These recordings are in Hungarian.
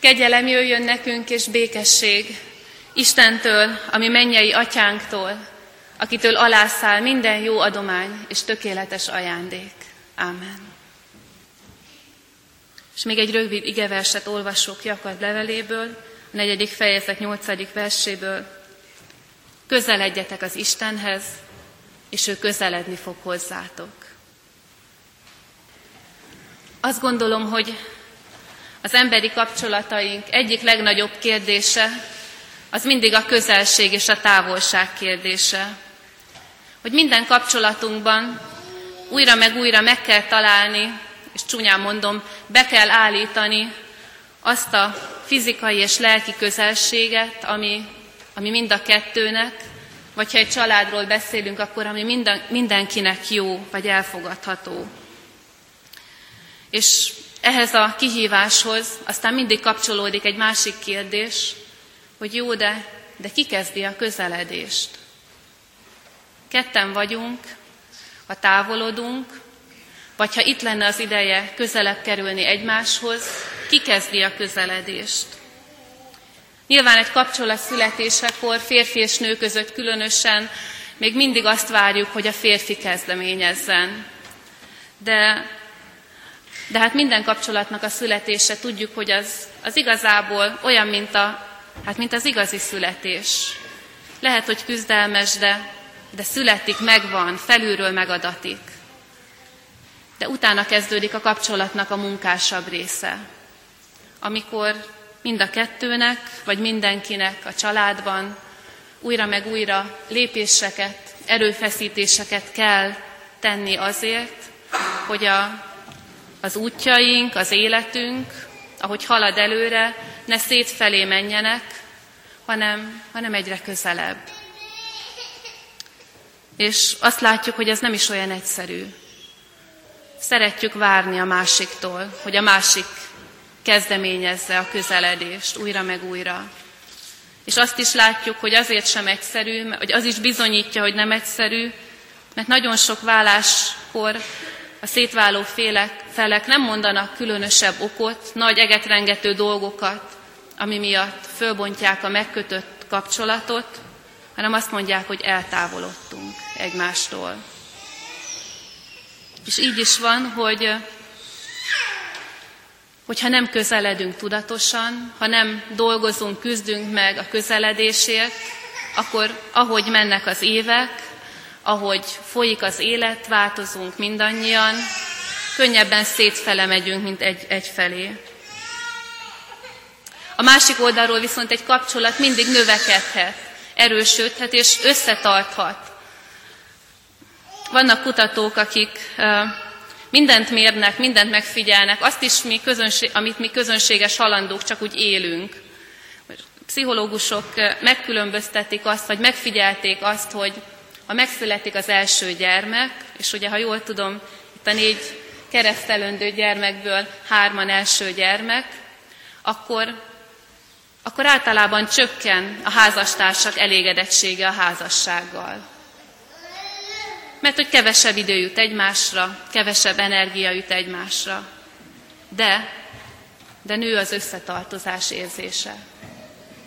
Kegyelem jöjjön nekünk és békesség Istentől, ami mennyei atyánktól, akitől alászál minden jó adomány és tökéletes ajándék. Ámen. És még egy rövid igeverset olvasok Jakab leveléből, a negyedik fejezet nyolcadik verséből. Közeledjetek az Istenhez, és ő közeledni fog hozzátok. Azt gondolom, hogy az emberi kapcsolataink egyik legnagyobb kérdése az mindig a közelség és a távolság kérdése. Hogy minden kapcsolatunkban újra meg újra meg kell találni, és csúnyán mondom, be kell állítani azt a fizikai és lelki közelséget, ami, ami mind a kettőnek, vagy ha egy családról beszélünk, akkor ami minden, mindenkinek jó, vagy elfogadható. És ehhez a kihíváshoz aztán mindig kapcsolódik egy másik kérdés, hogy jó, de, de ki kezdi a közeledést? Ketten vagyunk, ha távolodunk, vagy ha itt lenne az ideje közelebb kerülni egymáshoz, ki kezdi a közeledést? Nyilván egy kapcsolat születésekor férfi és nő között különösen még mindig azt várjuk, hogy a férfi kezdeményezzen. De, de hát minden kapcsolatnak a születése tudjuk, hogy az, az igazából olyan, mint, a, hát mint az igazi születés. Lehet, hogy küzdelmes, de, de születik, megvan, felülről megadatik. De utána kezdődik a kapcsolatnak a munkásabb része, amikor mind a kettőnek, vagy mindenkinek a családban újra meg újra lépéseket, erőfeszítéseket kell tenni azért, hogy a, az útjaink, az életünk, ahogy halad előre, ne szétfelé menjenek, hanem, hanem egyre közelebb. És azt látjuk, hogy ez nem is olyan egyszerű. Szeretjük várni a másiktól, hogy a másik kezdeményezze a közeledést újra meg újra. És azt is látjuk, hogy azért sem egyszerű, hogy az is bizonyítja, hogy nem egyszerű, mert nagyon sok válláskor a szétváló félek, felek nem mondanak különösebb okot, nagy egetrengető dolgokat, ami miatt fölbontják a megkötött kapcsolatot, hanem azt mondják, hogy eltávolodtunk egymástól. És így is van, hogy hogyha nem közeledünk tudatosan, ha nem dolgozunk, küzdünk meg a közeledésért, akkor ahogy mennek az évek, ahogy folyik az élet, változunk mindannyian, könnyebben szétfele megyünk, mint egy, egyfelé. A másik oldalról viszont egy kapcsolat mindig növekedhet, erősödhet és összetarthat. Vannak kutatók, akik mindent mérnek, mindent megfigyelnek, azt is, mi közönség, amit mi közönséges halandók csak úgy élünk. Pszichológusok megkülönböztetik azt, vagy megfigyelték azt, hogy ha megszületik az első gyermek, és ugye, ha jól tudom, itt a négy keresztelendő gyermekből hárman első gyermek, akkor, akkor általában csökken a házastársak elégedettsége a házassággal mert hogy kevesebb idő jut egymásra, kevesebb energia jut egymásra. De, de nő az összetartozás érzése.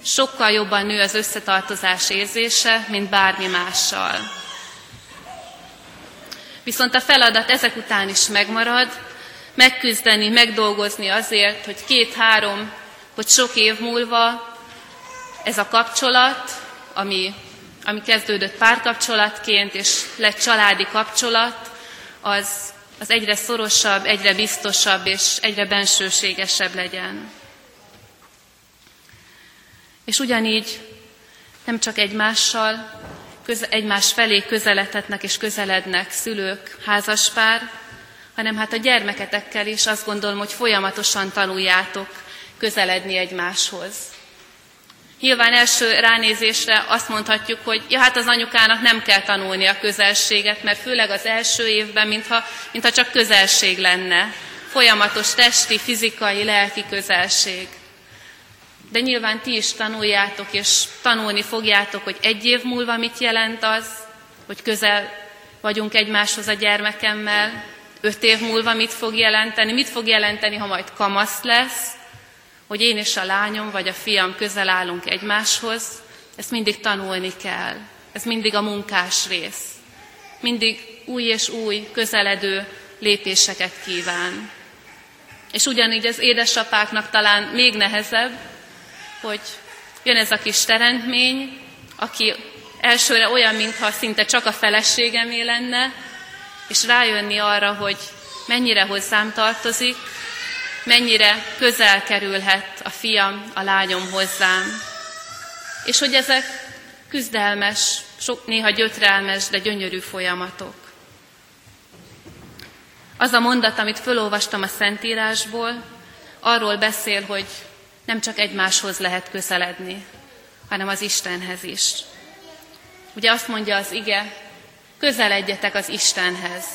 Sokkal jobban nő az összetartozás érzése, mint bármi mással. Viszont a feladat ezek után is megmarad, megküzdeni, megdolgozni azért, hogy két-három, hogy sok év múlva ez a kapcsolat, ami ami kezdődött párkapcsolatként, és lett családi kapcsolat, az, az egyre szorosabb, egyre biztosabb és egyre bensőségesebb legyen. És ugyanígy nem csak egymással, köz, egymás felé közeledhetnek és közelednek szülők, házaspár, hanem hát a gyermeketekkel is azt gondolom, hogy folyamatosan tanuljátok közeledni egymáshoz. Nyilván első ránézésre azt mondhatjuk, hogy ja, hát az anyukának nem kell tanulni a közelséget, mert főleg az első évben, mintha, mintha csak közelség lenne. Folyamatos testi, fizikai, lelki közelség. De nyilván ti is tanuljátok, és tanulni fogjátok, hogy egy év múlva mit jelent az, hogy közel vagyunk egymáshoz a gyermekemmel, öt év múlva mit fog jelenteni, mit fog jelenteni, ha majd kamasz lesz, hogy én és a lányom vagy a fiam közel állunk egymáshoz, ezt mindig tanulni kell. Ez mindig a munkás rész. Mindig új és új, közeledő lépéseket kíván. És ugyanígy az édesapáknak talán még nehezebb, hogy jön ez a kis teremtmény, aki elsőre olyan, mintha szinte csak a feleségemé lenne, és rájönni arra, hogy mennyire hozzám tartozik, mennyire közel kerülhet a fiam, a lányom hozzám. És hogy ezek küzdelmes, sok néha gyötrelmes, de gyönyörű folyamatok. Az a mondat, amit fölolvastam a Szentírásból, arról beszél, hogy nem csak egymáshoz lehet közeledni, hanem az Istenhez is. Ugye azt mondja az ige, közeledjetek az Istenhez,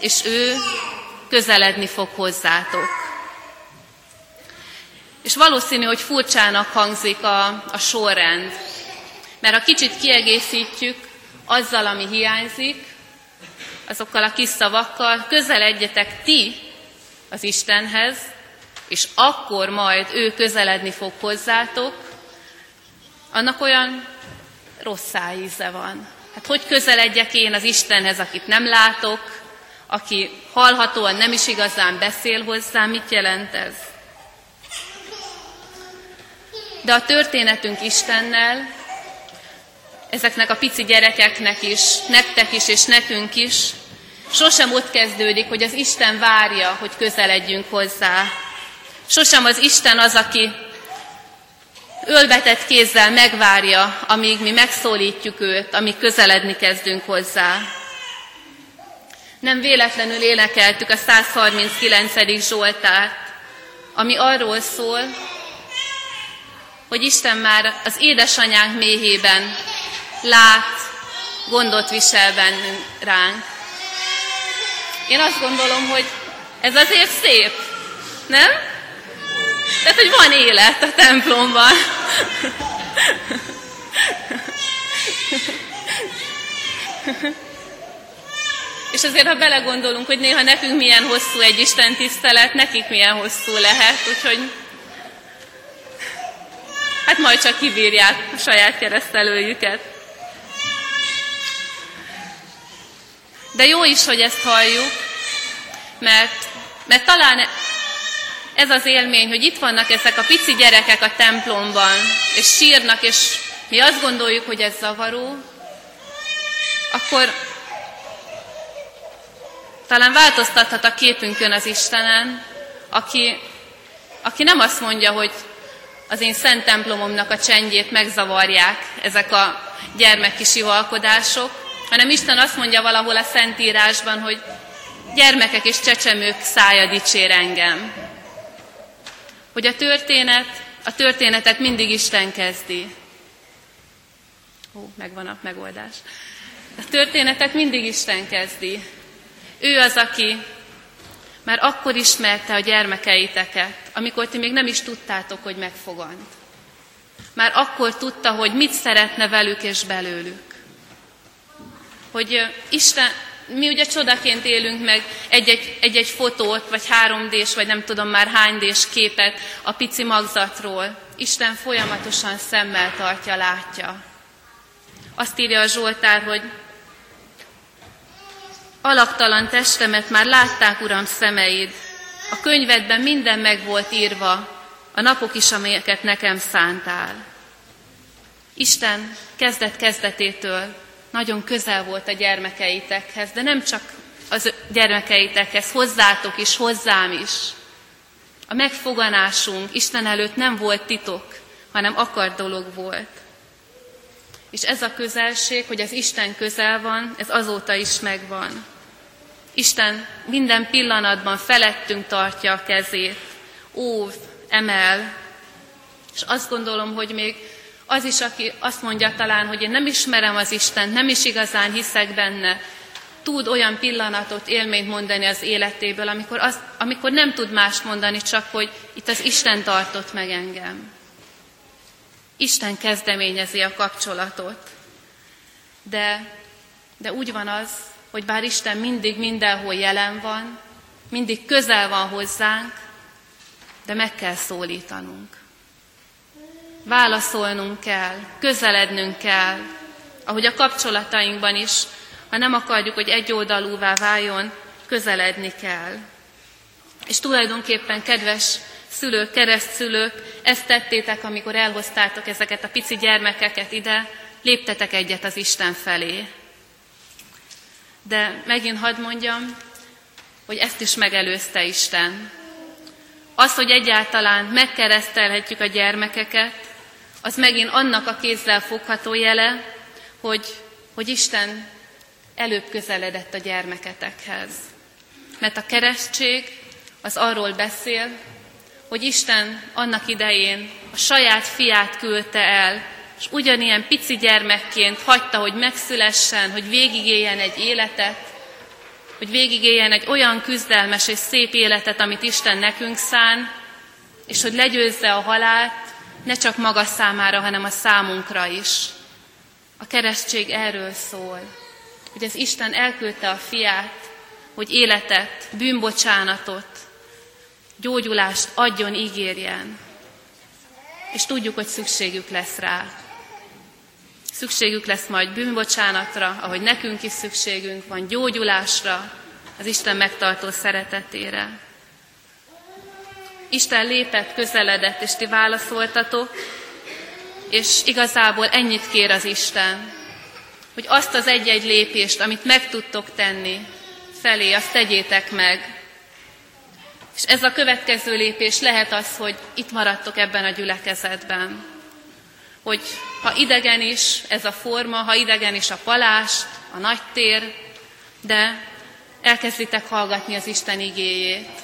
és ő közeledni fog hozzátok. És valószínű, hogy furcsának hangzik a, a sorrend, mert ha kicsit kiegészítjük azzal, ami hiányzik, azokkal a kis szavakkal, közeledjetek ti az Istenhez, és akkor majd ő közeledni fog hozzátok, annak olyan rossz íze van. Hát hogy közeledjek én az Istenhez, akit nem látok, aki hallhatóan nem is igazán beszél hozzám, mit jelent ez? De a történetünk Istennel, ezeknek a pici gyerekeknek is, nektek is és nekünk is, sosem ott kezdődik, hogy az Isten várja, hogy közeledjünk hozzá. Sosem az Isten az, aki ölbetett kézzel megvárja, amíg mi megszólítjuk őt, amíg közeledni kezdünk hozzá. Nem véletlenül énekeltük a 139. Zsoltárt, ami arról szól, hogy Isten már az édesanyánk méhében lát, gondot visel bennünk ránk. Én azt gondolom, hogy ez azért szép, nem? Tehát, hogy van élet a templomban. És azért, ha belegondolunk, hogy néha nekünk milyen hosszú egy Isten tisztelet, nekik milyen hosszú lehet, úgyhogy hát majd csak kibírják a saját keresztelőjüket. De jó is, hogy ezt halljuk, mert, mert talán ez az élmény, hogy itt vannak ezek a pici gyerekek a templomban, és sírnak, és mi azt gondoljuk, hogy ez zavaró, akkor talán változtathat a képünkön az Istenen, aki, aki nem azt mondja, hogy az én szent templomomnak a csendjét megzavarják ezek a gyermeki sivalkodások, hanem Isten azt mondja valahol a Szentírásban, hogy gyermekek és csecsemők szája dicsér engem. Hogy a történet, a történetet mindig Isten kezdi. Ó, megvan a megoldás. A történetet mindig Isten kezdi. Ő az, aki már akkor ismerte a gyermekeiteket, amikor ti még nem is tudtátok, hogy megfogant. Már akkor tudta, hogy mit szeretne velük és belőlük. Hogy Isten, mi ugye csodaként élünk meg egy-egy, egy-egy fotót, vagy 3D-s, vagy nem tudom már hány képet a pici magzatról. Isten folyamatosan szemmel tartja, látja. Azt írja a Zsoltár, hogy Alaktalan testemet már látták, Uram, szemeid. A könyvedben minden meg volt írva, a napok is, amelyeket nekem szántál. Isten kezdet kezdetétől nagyon közel volt a gyermekeitekhez, de nem csak az gyermekeitekhez, hozzátok is, hozzám is. A megfoganásunk Isten előtt nem volt titok, hanem akart dolog volt. És ez a közelség, hogy az Isten közel van, ez azóta is megvan. Isten minden pillanatban felettünk tartja a kezét, óv, emel, és azt gondolom, hogy még az is, aki azt mondja talán, hogy én nem ismerem az Isten, nem is igazán hiszek benne, tud olyan pillanatot, élményt mondani az életéből, amikor, az, amikor nem tud mást mondani, csak hogy itt az Isten tartott meg engem. Isten kezdeményezi a kapcsolatot. De, de úgy van az, hogy bár Isten mindig mindenhol jelen van, mindig közel van hozzánk, de meg kell szólítanunk. Válaszolnunk kell, közelednünk kell, ahogy a kapcsolatainkban is, ha nem akarjuk, hogy egyoldalúvá váljon, közeledni kell. És tulajdonképpen, kedves szülők, keresztszülők, ezt tettétek, amikor elhoztátok ezeket a pici gyermekeket ide, léptetek egyet az Isten felé. De megint hadd mondjam, hogy ezt is megelőzte Isten. Az, hogy egyáltalán megkeresztelhetjük a gyermekeket, az megint annak a kézzel fogható jele, hogy, hogy Isten előbb közeledett a gyermeketekhez. Mert a keresztség az arról beszél, hogy Isten annak idején a saját fiát küldte el, és ugyanilyen pici gyermekként hagyta, hogy megszülessen, hogy végigéljen egy életet, hogy végigéljen egy olyan küzdelmes és szép életet, amit Isten nekünk szán, és hogy legyőzze a halált, ne csak maga számára, hanem a számunkra is. A keresztség erről szól, hogy az Isten elküldte a fiát, hogy életet, bűnbocsánatot, gyógyulást adjon, ígérjen. És tudjuk, hogy szükségük lesz rá. Szükségük lesz majd bűnbocsánatra, ahogy nekünk is szükségünk van, gyógyulásra, az Isten megtartó szeretetére. Isten lépett, közeledett, és ti válaszoltatok, és igazából ennyit kér az Isten, hogy azt az egy-egy lépést, amit meg tudtok tenni felé, azt tegyétek meg. És ez a következő lépés lehet az, hogy itt maradtok ebben a gyülekezetben. Hogy ha idegen is ez a forma, ha idegen is a palást, a nagy tér, de elkezditek hallgatni az Isten igéjét.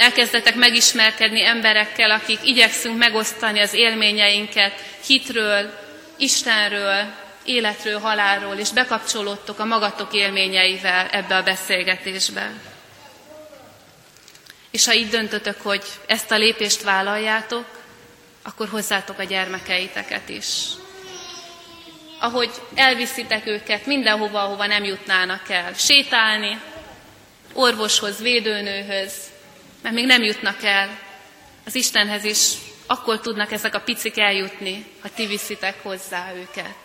Elkezdetek megismerkedni emberekkel, akik igyekszünk megosztani az élményeinket hitről, Istenről, életről, halálról, és bekapcsolódtok a magatok élményeivel ebbe a beszélgetésbe. És ha így döntötök, hogy ezt a lépést vállaljátok, akkor hozzátok a gyermekeiteket is. Ahogy elviszitek őket mindenhova, ahova nem jutnának el. Sétálni, orvoshoz, védőnőhöz, mert még nem jutnak el. Az Istenhez is akkor tudnak ezek a picik eljutni, ha ti viszitek hozzá őket.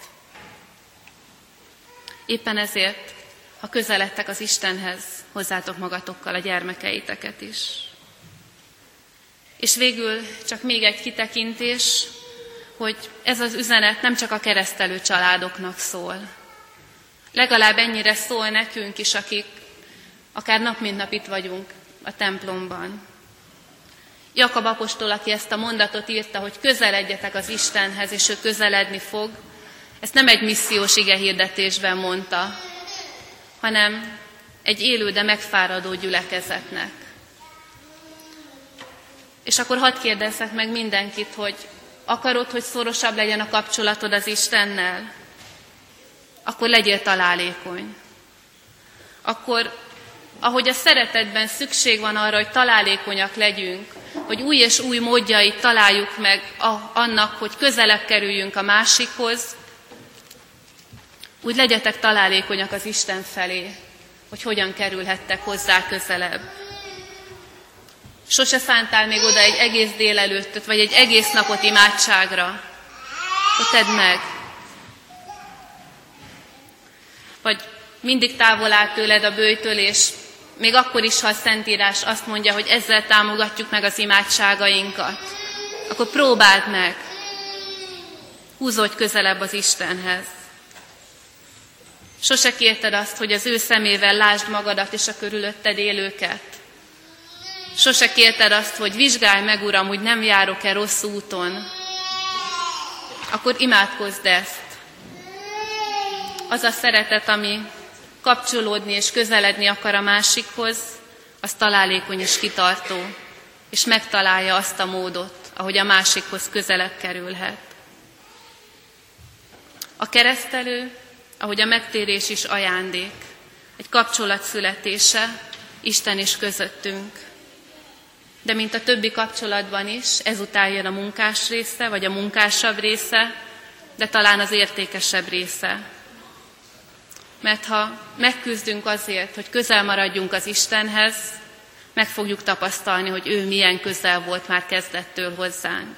Éppen ezért, ha közeledtek az Istenhez, hozzátok magatokkal a gyermekeiteket is. És végül csak még egy kitekintés, hogy ez az üzenet nem csak a keresztelő családoknak szól. Legalább ennyire szól nekünk is, akik akár nap mint nap itt vagyunk a templomban. Jakab apostol, aki ezt a mondatot írta, hogy közeledjetek az Istenhez, és ő közeledni fog, ezt nem egy missziós ige hirdetésben mondta, hanem egy élő, de megfáradó gyülekezetnek. És akkor hadd kérdezzek meg mindenkit, hogy akarod, hogy szorosabb legyen a kapcsolatod az Istennel? Akkor legyél találékony. Akkor, ahogy a szeretetben szükség van arra, hogy találékonyak legyünk, hogy új és új módjait találjuk meg annak, hogy közelebb kerüljünk a másikhoz, úgy legyetek találékonyak az Isten felé, hogy hogyan kerülhettek hozzá közelebb. Sose szántál még oda egy egész délelőttöt, vagy egy egész napot imádságra. Ott tedd meg. Vagy mindig távol áll tőled a bőjtől, és még akkor is, ha a Szentírás azt mondja, hogy ezzel támogatjuk meg az imádságainkat, akkor próbáld meg. Húzódj közelebb az Istenhez. Sose kérted azt, hogy az ő szemével lásd magadat és a körülötted élőket. Sose kérted azt, hogy vizsgálj meg, Uram, hogy nem járok-e rossz úton. Akkor imádkozd ezt. Az a szeretet, ami kapcsolódni és közeledni akar a másikhoz, az találékony és kitartó, és megtalálja azt a módot, ahogy a másikhoz közelebb kerülhet. A keresztelő ahogy a megtérés is ajándék, egy kapcsolat születése Isten is közöttünk. De mint a többi kapcsolatban is, ezután jön a munkás része, vagy a munkásabb része, de talán az értékesebb része. Mert ha megküzdünk azért, hogy közel maradjunk az Istenhez, meg fogjuk tapasztalni, hogy ő milyen közel volt már kezdettől hozzánk.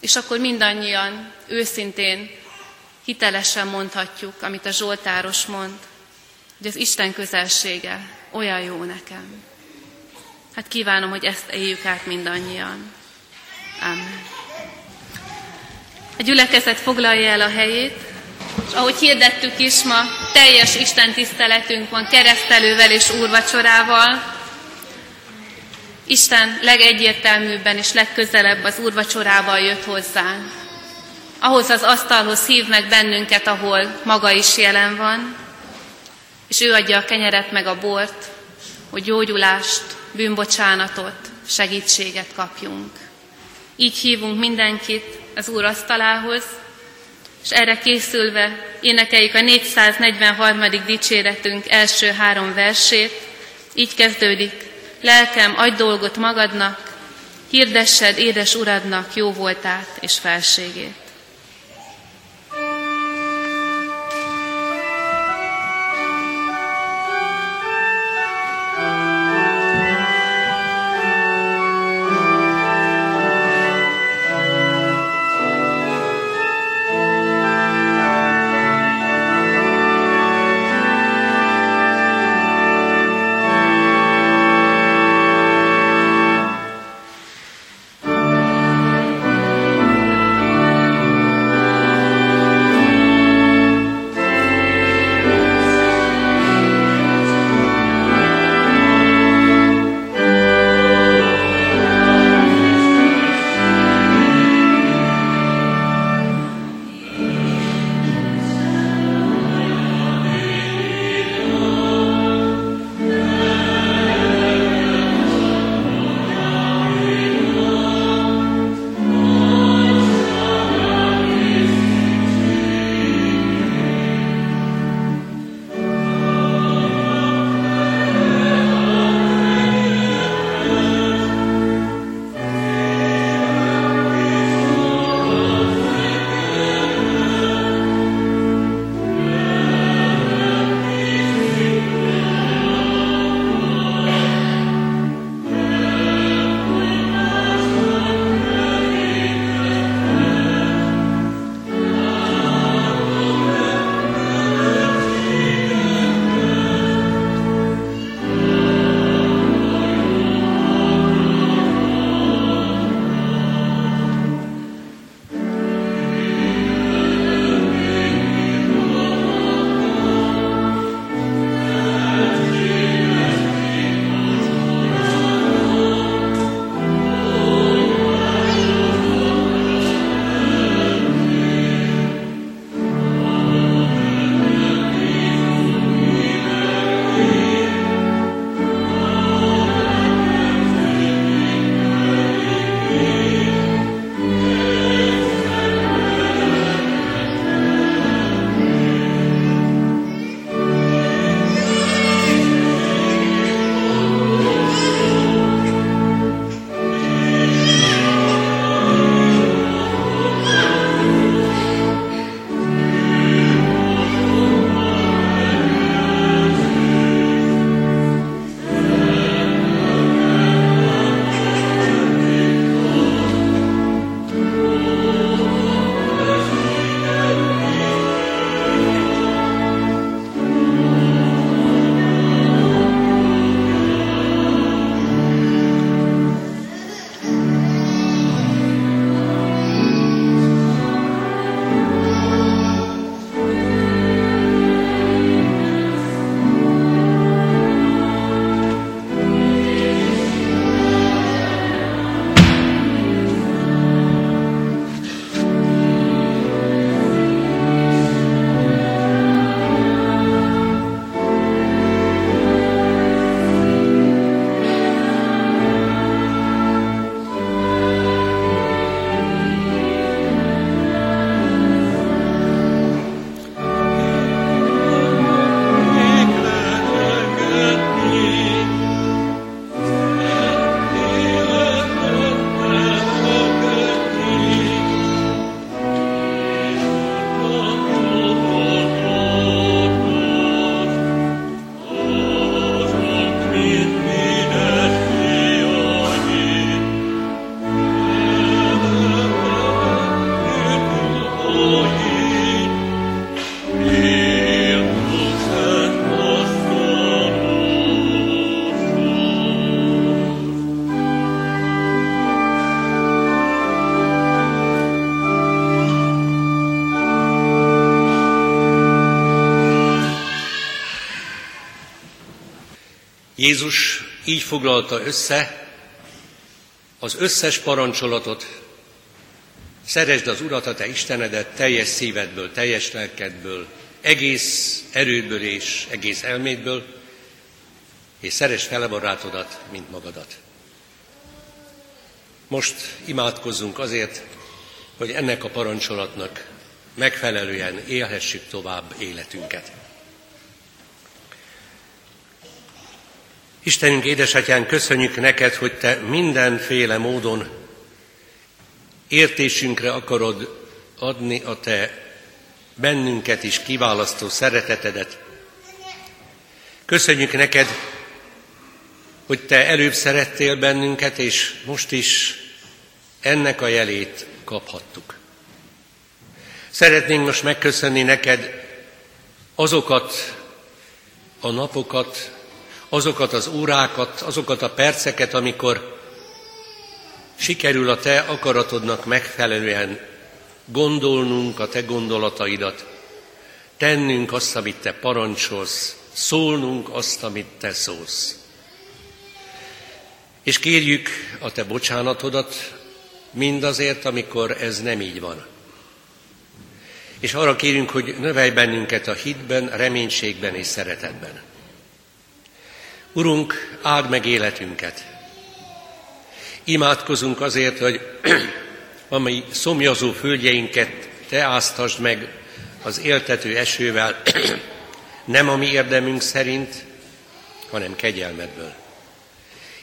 És akkor mindannyian őszintén, hitelesen mondhatjuk, amit a Zsoltáros mond, hogy az Isten közelsége olyan jó nekem. Hát kívánom, hogy ezt éljük át mindannyian. Amen. A gyülekezet foglalja el a helyét, és ahogy hirdettük is, ma teljes Isten tiszteletünk van keresztelővel és úrvacsorával. Isten legegyértelműbben és legközelebb az úrvacsorával jött hozzánk. Ahhoz az asztalhoz hív meg bennünket, ahol maga is jelen van, és ő adja a kenyeret meg a bort, hogy gyógyulást, bűnbocsánatot, segítséget kapjunk. Így hívunk mindenkit az Úr asztalához, és erre készülve énekeljük a 443. dicséretünk első három versét. Így kezdődik, lelkem, adj dolgot magadnak, hirdessed édes uradnak jó voltát és felségét. Jézus így foglalta össze az összes parancsolatot, szeresd az Urat, a te Istenedet teljes szívedből, teljes lelkedből, egész erődből és egész elmédből, és szeres fele barátodat, mint magadat. Most imádkozzunk azért, hogy ennek a parancsolatnak megfelelően élhessük tovább életünket. Istenünk, édesatyán, köszönjük neked, hogy te mindenféle módon értésünkre akarod adni a te bennünket is kiválasztó szeretetedet. Köszönjük neked, hogy te előbb szerettél bennünket, és most is ennek a jelét kaphattuk. Szeretnénk most megköszönni neked azokat a napokat, azokat az órákat, azokat a perceket, amikor sikerül a te akaratodnak megfelelően gondolnunk a te gondolataidat, tennünk azt, amit te parancsolsz, szólnunk azt, amit te szólsz. És kérjük a te bocsánatodat mindazért, amikor ez nem így van. És arra kérünk, hogy növelj bennünket a hitben, reménységben és szeretetben. Urunk, áld meg életünket. Imádkozunk azért, hogy ami szomjazó földjeinket te áztasd meg az éltető esővel, nem a mi érdemünk szerint, hanem kegyelmedből.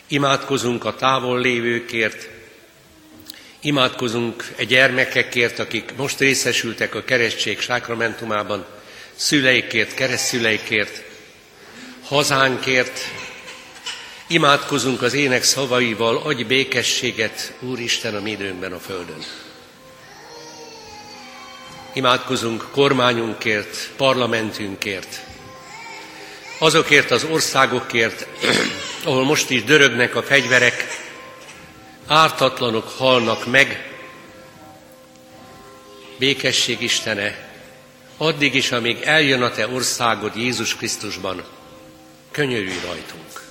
Imádkozunk a távol lévőkért, imádkozunk a gyermekekért, akik most részesültek a keresztség sákramentumában, szüleikért, keresztszüleikért, hazánkért, imádkozunk az ének szavaival, adj békességet, Úristen, a mi időnkben a Földön. Imádkozunk kormányunkért, parlamentünkért, azokért az országokért, ahol most is dörögnek a fegyverek, ártatlanok halnak meg, békesség Istene, addig is, amíg eljön a Te országod Jézus Krisztusban, könyörülj rajtunk.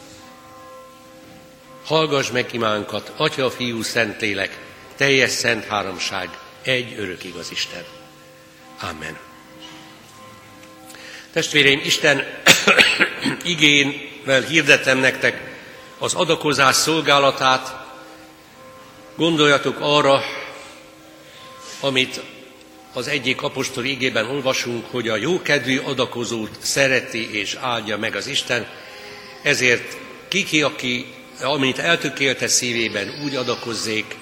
Hallgass meg imánkat, Atya, Fiú, Szentlélek, teljes szent háromság, egy örök igaz Isten. Amen. Testvéreim, Isten igénvel hirdetem nektek az adakozás szolgálatát. Gondoljatok arra, amit az egyik apostol igében olvasunk, hogy a jókedvű adakozót szereti és áldja meg az Isten, ezért kiki, aki, amit eltökélte szívében, úgy adakozzék,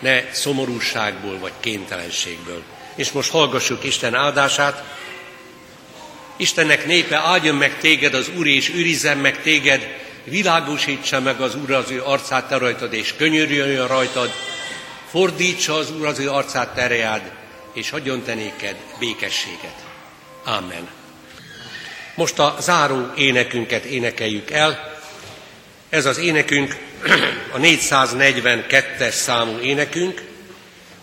ne szomorúságból vagy kénytelenségből. És most hallgassuk Isten áldását, Istennek népe, áldjon meg téged az Úr, és őrizzen meg téged, világosítsa meg az Úr az ő arcát te rajtad, és könyörüljön rajtad, fordítsa az Úr az ő arcát tereád, és hagyjon te néked békességet. Amen. Most a záró énekünket énekeljük el. Ez az énekünk a 442-es számú énekünk,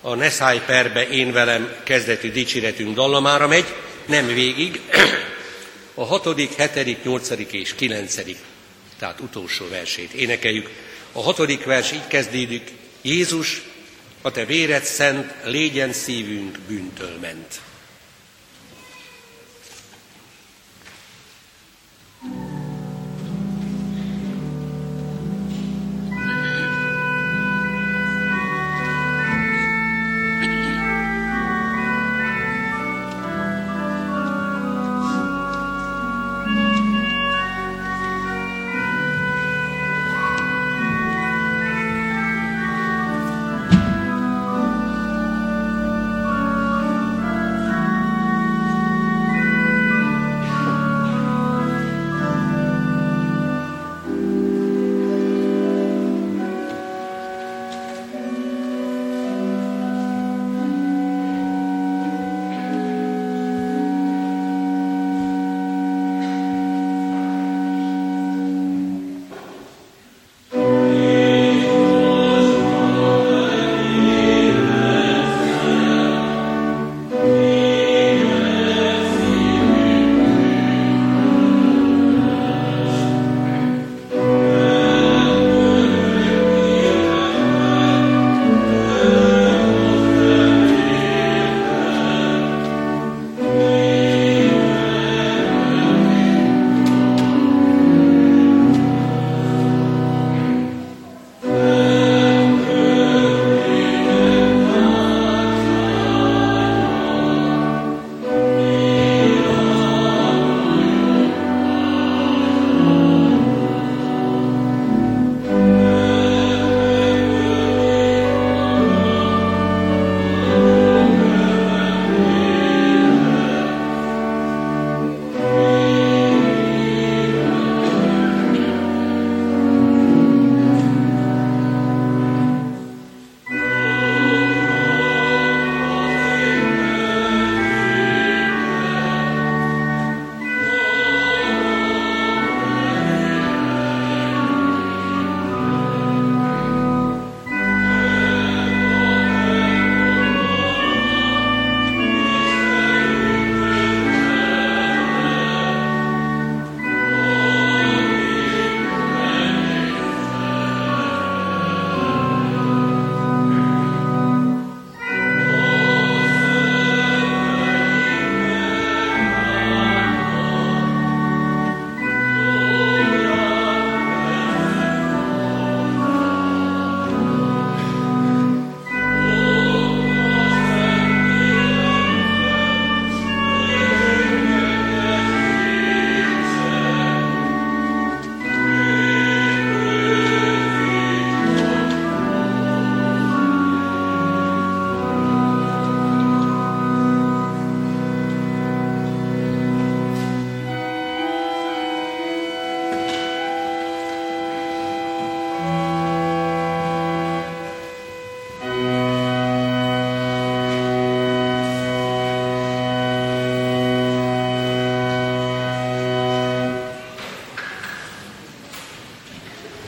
a Ne szállj perbe, én velem kezdeti dicséretünk dallamára megy, nem végig, a hatodik, hetedik, nyolcadik és kilencedik, tehát utolsó versét énekeljük. A hatodik vers így kezdődik, Jézus, a te véred szent, légyen szívünk bűntől ment.